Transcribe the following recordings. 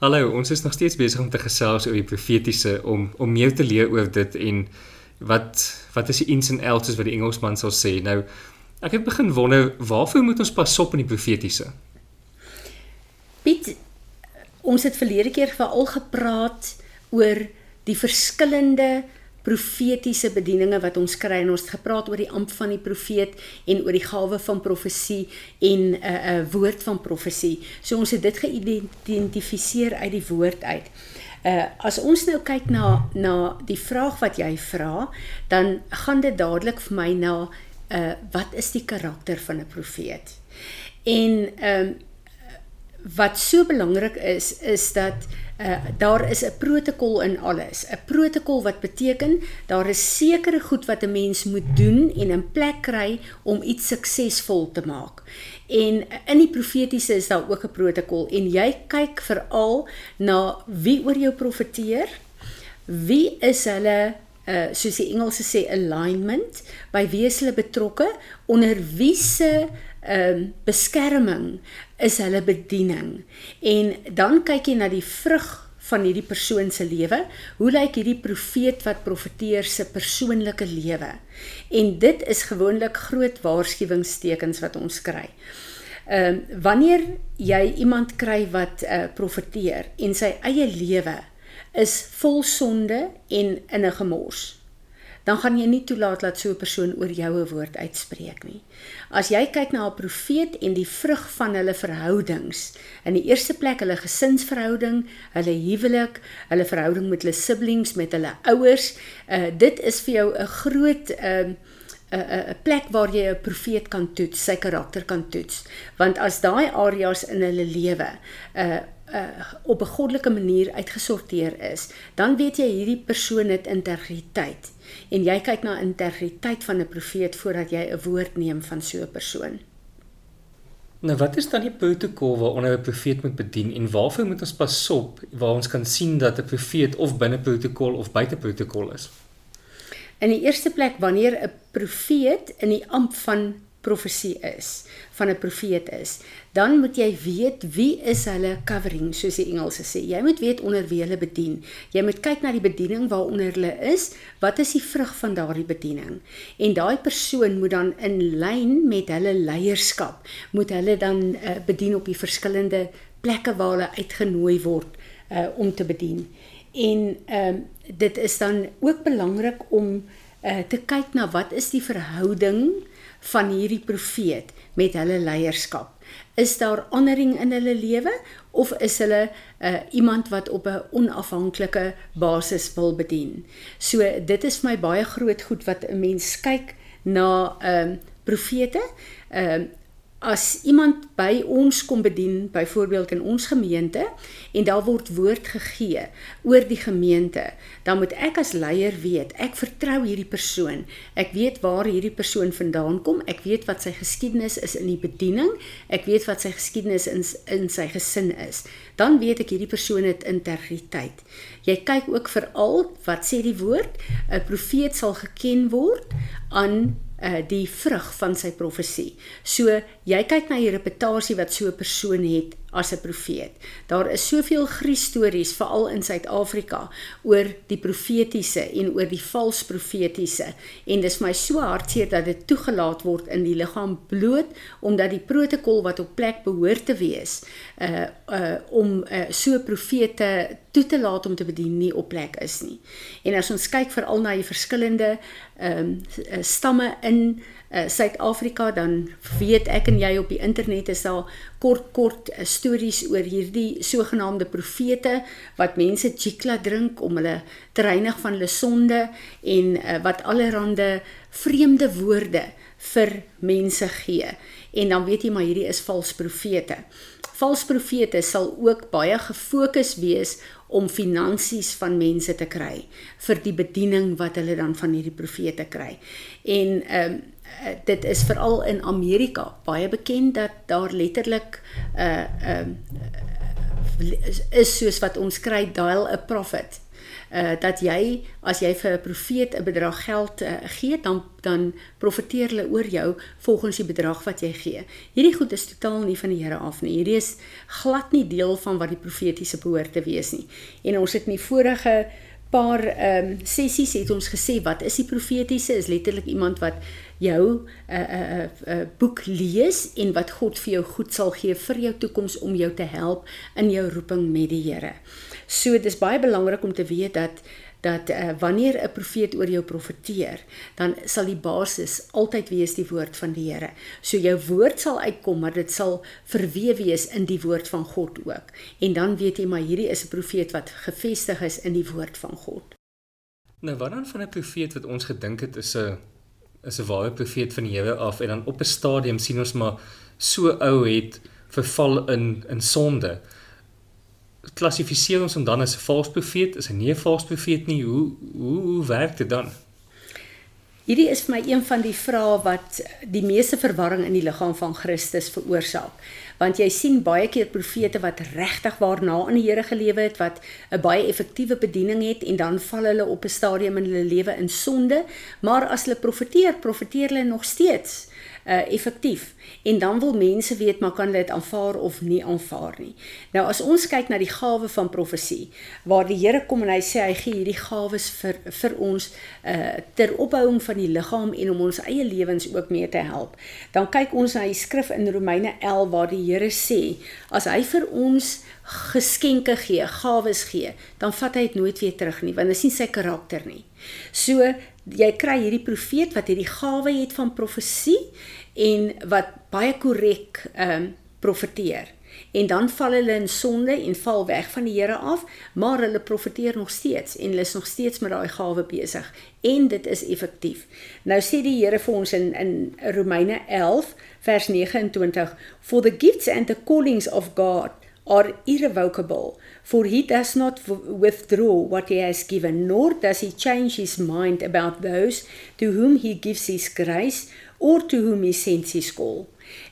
Hallo, ons is nog steeds besig om te gesels oor die profetiese om om meer te leer oor dit en wat wat is die ins en outs wat die Engelsman sal sê. Nou ek het begin wonder waarvoor moet ons pas op in die profetiese? Piet, ons het verlede keer veral gepraat oor die verskillende profetiese bedieninge wat ons kry en ons het gepraat oor die amp van die profeet en oor die gawe van profesie en 'n uh, 'n uh, woord van profesie. So ons het dit geïdentifiseer uit die woord uit. Uh as ons nou kyk na na die vraag wat jy vra, dan gaan dit dadelik vir my na uh wat is die karakter van 'n profeet? En ehm um, wat so belangrik is is dat uh, daar is 'n protokol in alles. 'n Protokol wat beteken daar is sekere goed wat 'n mens moet doen en 'n plek kry om iets suksesvol te maak. En in die profetiese is daar ook 'n protokol en jy kyk veral na wie oor jou profeteer. Wie is hulle uh soos die Engelse sê alignment by wie is hulle betrokke onder wie se ehm um, beskerming is hulle bediening. En dan kyk jy na die vrug van hierdie persoon se lewe. Hoe lyk hierdie profeet wat profeteer se persoonlike lewe? En dit is gewoonlik groot waarskuwingstekens wat ons kry. Ehm um, wanneer jy iemand kry wat uh, profeteer en sy eie lewe is vol sonde en in 'n gemors dan gaan jy nie toelaat dat so 'n persoon oor jou 'n woord uitspreek nie. As jy kyk na 'n profeet en die vrug van hulle verhoudings, in die eerste plek hulle gesinsverhouding, hulle huwelik, hulle verhouding met hulle siblings, met hulle ouers, uh, dit is vir jou 'n groot 'n uh, 'n 'n plek waar jy 'n profeet kan toets, sy karakter kan toets. Want as daai areas in hulle lewe 'n uh, uh, op 'n goddelike manier uitgesorteer is, dan weet jy hierdie persoon het integriteit en jy kyk na integriteit van 'n profeet voordat jy 'n woord neem van so 'n persoon. Nou wat is dan die protokol waaronder 'n profeet moet bedien en waarvoor moet ons pas op waar ons kan sien dat 'n profeet of binne protokol of buite protokol is? In die eerste plek wanneer 'n profeet in die amp van profesie is, van 'n profeet is, dan moet jy weet wie is hulle covering, soos die Engelse sê. Jy moet weet onder wie hulle bedien. Jy moet kyk na die bediening waaronder hulle is, wat is die vrug van daardie bediening? En daai persoon moet dan in lyn met hulle leierskap, moet hulle dan uh, bedien op die verskillende plekke waar hulle uitgenooi word uh, om te bedien. En ehm uh, dit is dan ook belangrik om uh, te kyk na wat is die verhouding van hierdie profeet met hulle leierskap. Is daar honoring in hulle lewe of is hulle uh, iemand wat op 'n onafhanklike basis wil bedien? So dit is vir my baie groot goed wat 'n mens kyk na ehm uh, profete. Ehm uh, as iemand by ons kom bedien, byvoorbeeld in ons gemeente en daar word woord gegee oor die gemeente, dan moet ek as leier weet, ek vertrou hierdie persoon. Ek weet waar hierdie persoon vandaan kom, ek weet wat sy geskiedenis is in die bediening, ek weet wat sy geskiedenis in in sy gesin is. Dan weet ek hierdie persoon het integriteit. Jy kyk ook veral wat sê die woord, 'n profeet sal geken word aan uh die vrug van sy profesie. So jy kyk na die reputasie wat so 'n persoon het as 'n profeet. Daar is soveel Christories veral in Suid-Afrika oor die profetiese en oor die vals profetiese en dis my so hartseer dat dit toegelaat word in die liggaam bloot omdat die protokol wat op plek behoort te wees uh uh om uh, so profete toe te laat om te bedien nie op plek is nie. En as ons kyk veral na die verskillende ehm um, stamme in uh, Suid-Afrika dan weet ek en jy op die internet is daar kort kort uh, stories oor hierdie sogenaamde profete wat mense chikla drink om hulle te reinig van hulle sonde en uh, wat allerhande vreemde woorde vir mense gee en dan weet jy maar hierdie is vals profete. Vals profete sal ook baie gefokus wees om finansies van mense te kry vir die bediening wat hulle dan van hierdie profete kry. En ehm um, dit is veral in Amerika baie bekend dat daar letterlik 'n uh, ehm uh, is soos wat ons kry dial a prophet uh dat jy as jy vir 'n profeet 'n bedrag geld uh, gee, dan dan profeteer hulle oor jou volgens die bedrag wat jy gee. Hierdie goed is totaal nie van die Here af nie. Hierdie is glad nie deel van wat die profetiese behoort te wees nie. En ons het in die vorige paar ehm um, sessies het ons gesê wat is die profetiese is letterlik iemand wat jou 'n uh, 'n uh, 'n uh, boek lees en wat God vir jou goed sal gee vir jou toekoms om jou te help in jou roeping met die Here. So dis baie belangrik om te weet dat dat uh, wanneer 'n profeet oor jou profeteer, dan sal die basis altyd wees die woord van die Here. So jou woord sal uitkom, maar dit sal verweef wees in die woord van God ook. En dan weet jy maar hierdie is 'n profeet wat gefestig is in die woord van God. Nou wat dan van 'n profeet wat ons gedink het is 'n is 'n ware profeet van die Here af en dan op 'n stadium sien ons maar so ou het verval in in sonde klassifiseer ons hom dan as 'n valse profeet, is hy nie 'n valse profeet nie? Hoe hoe hoe werk dit dan? Hierdie is vir my een van die vrae wat die meeste verwarring in die liggaam van Christus veroorsaak. Want jy sien baie keer profete wat regtig waarna aan die Here gelewe het, wat 'n baie effektiewe bediening het en dan val hulle op 'n stadium in hulle lewe in sonde, maar as hulle profeteer, profeteer hulle nog steeds uh effektief. En dan wil mense weet maar kan hulle dit aanvaar of nie aanvaar nie. Nou as ons kyk na die gawe van profesie, waar die Here kom en hy sê hy gee hierdie gawes vir vir ons uh ter opbouing van die liggaam en om ons eie lewens ook mee te help. Dan kyk ons na die skrif in Romeine 11 waar die Here sê as hy vir ons geskenke gee, gawes gee, dan vat hy dit nooit weer terug nie, want dit is nie sy karakter nie. So jy kry hierdie profeet wat hierdie gawe het van profesie en wat baie korrek ehm um, profeteer. En dan val hulle in sonde en val weg van die Here af, maar hulle profeteer nog steeds en hulle is nog steeds met daai gawe besig en dit is effektief. Nou sê die Here vir ons in in Romeine 11 vers 29 for the gifts and the callings of God are irrevocable, for he does not withdraw what he has given, nor does he change his mind about those to whom he gives his grace or to whom he sends his call.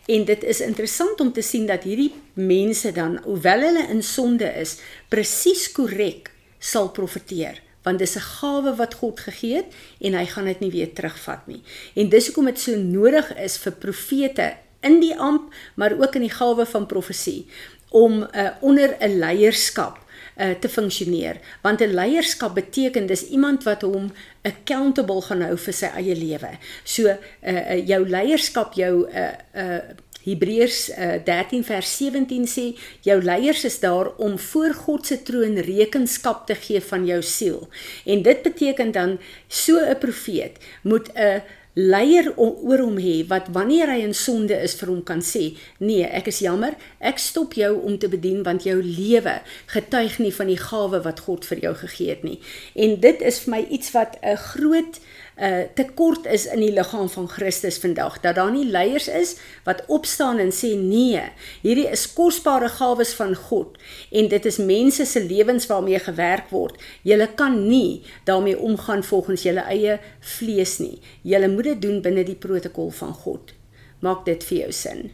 En dit is interessant om te sien dat hierdie mense dan, hoewel hulle in sonde is, presies korrek sal profeteer want dis 'n gawe wat God gegee het en hy gaan dit nie weer terugvat nie. En dis hoekom dit so nodig is vir profete in die amp, maar ook in die gawe van profesie om uh, onder 'n leierskap uh, te funksioneer want 'n leierskap beteken dis iemand wat hom accountable gaan hou vir sy eie lewe. So uh, uh, jou leierskap jou uh, uh, Hebreërs uh, 13 vers 17 sê jou leiers is daar om voor God se troon rekenskap te gee van jou siel. En dit beteken dan so 'n profeet moet 'n leier oor hom hê wat wanneer hy in sonde is vir hom kan sê nee ek is jammer. Ek stop jou om te bedien want jou lewe getuig nie van die gawe wat God vir jou gegee het nie. En dit is vir my iets wat 'n groot uh tekort is in die liggaam van Christus vandag dat daar nie leiers is wat opstaan en sê nee hierdie is kosbare gawes van God en dit is mense se lewens waarmee gewerk word. Julle kan nie daarmee omgaan volgens julle eie vlees nie. Julle moet dit doen binne die protokol van God. Maak dit vir jou sin.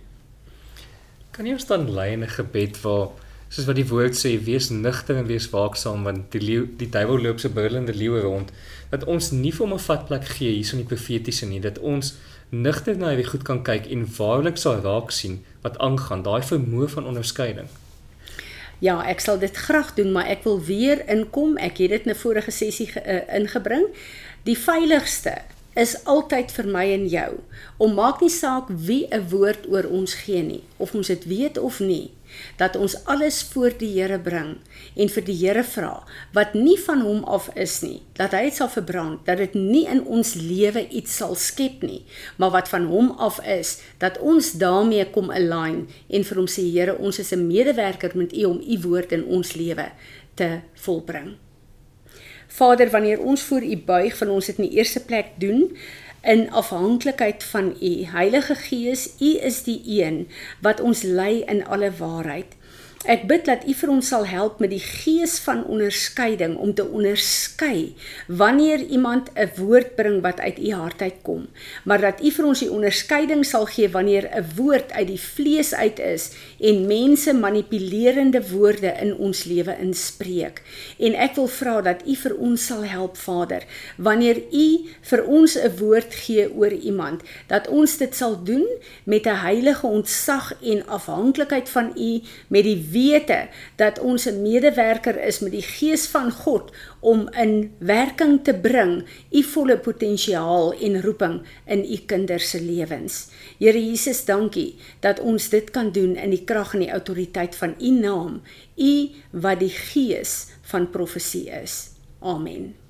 Kan jy ons dan lei in 'n gebed waar soos wat die woord sê wees nugter en wees waaksaam want die leeu, die duiwel loop so brullende leeu rond dat ons nie vir hom 'n vatplek gee hier so in die profetiese nie dat ons nigter na hierdie goed kan kyk en waarlik sal raak sien wat aangaan daai vermoë van onderskeiding Ja, ek sal dit graag doen, maar ek wil weer inkom. Ek het dit in 'n vorige sessie uh, ingebring. Die veiligste is altyd vir my en jou om maak nie saak wie 'n woord oor ons gee nie, of ons dit weet of nie dat ons alles voor die Here bring en vir die Here vra wat nie van hom af is nie dat hy dit sal verbrand dat dit nie in ons lewe iets sal skep nie maar wat van hom af is dat ons daarmee kom align en vir hom sê Here ons is 'n medewerker met u om u woord in ons lewe te volbring. Vader wanneer ons voor u buig van ons dit in die eerste plek doen in afhanklikheid van U. Heilige Gees, U is die een wat ons lei in alle waarheid. Ek bid dat U vir ons sal help met die gees van onderskeiding om te onderskei wanneer iemand 'n woord bring wat uit U hart uitkom, maar dat U vir ons die onderskeiding sal gee wanneer 'n woord uit die vlees uit is en mense manipulerende woorde in ons lewe inspreek. En ek wil vra dat U vir ons sal help, Vader, wanneer U vir ons 'n woord gee oor iemand, dat ons dit sal doen met 'n heilige ontzag en afhanklikheid van U met die wete dat ons 'n medewerker is met die gees van God om in werking te bring u volle potensiaal en roeping in u kinders se lewens. Here Jesus, dankie dat ons dit kan doen in die krag en die autoriteit van u naam, u wat die gees van profesie is. Amen.